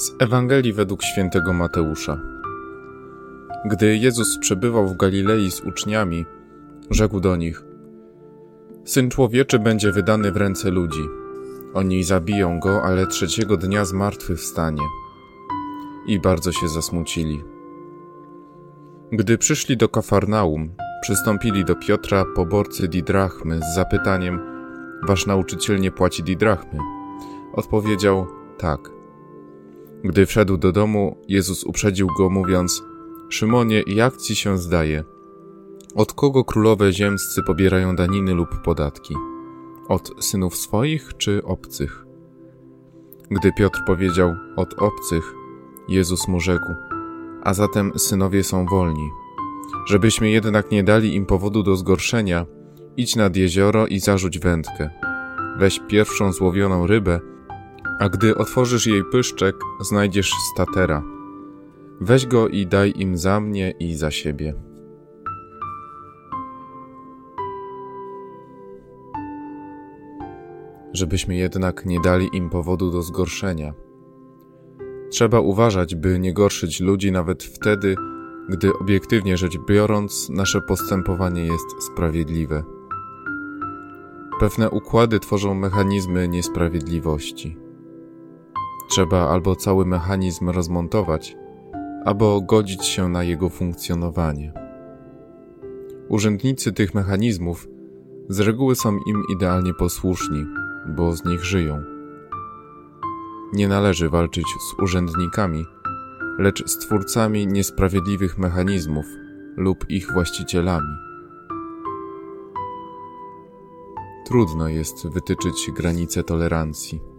Z Ewangelii według świętego Mateusza. Gdy Jezus przebywał w Galilei z uczniami, rzekł do nich: Syn człowieczy będzie wydany w ręce ludzi. Oni zabiją go, ale trzeciego dnia z martwych wstanie. I bardzo się zasmucili. Gdy przyszli do Kafarnaum, przystąpili do Piotra poborcy didrachmy z zapytaniem: Wasz nauczyciel nie płaci didrachmy? Odpowiedział: Tak. Gdy wszedł do domu, Jezus uprzedził go, mówiąc: Szymonie, jak ci się zdaje? Od kogo królowe ziemscy pobierają daniny lub podatki? Od synów swoich czy obcych? Gdy Piotr powiedział: Od obcych, Jezus mu rzekł: A zatem synowie są wolni. Żebyśmy jednak nie dali im powodu do zgorszenia, idź nad jezioro i zarzuć wędkę. Weź pierwszą złowioną rybę a gdy otworzysz jej pyszczek, znajdziesz statera. Weź go i daj im za mnie i za siebie. Żebyśmy jednak nie dali im powodu do zgorszenia. Trzeba uważać, by nie gorszyć ludzi nawet wtedy, gdy obiektywnie rzecz biorąc, nasze postępowanie jest sprawiedliwe. Pewne układy tworzą mechanizmy niesprawiedliwości. Trzeba albo cały mechanizm rozmontować, albo godzić się na jego funkcjonowanie. Urzędnicy tych mechanizmów z reguły są im idealnie posłuszni, bo z nich żyją. Nie należy walczyć z urzędnikami, lecz z twórcami niesprawiedliwych mechanizmów lub ich właścicielami. Trudno jest wytyczyć granice tolerancji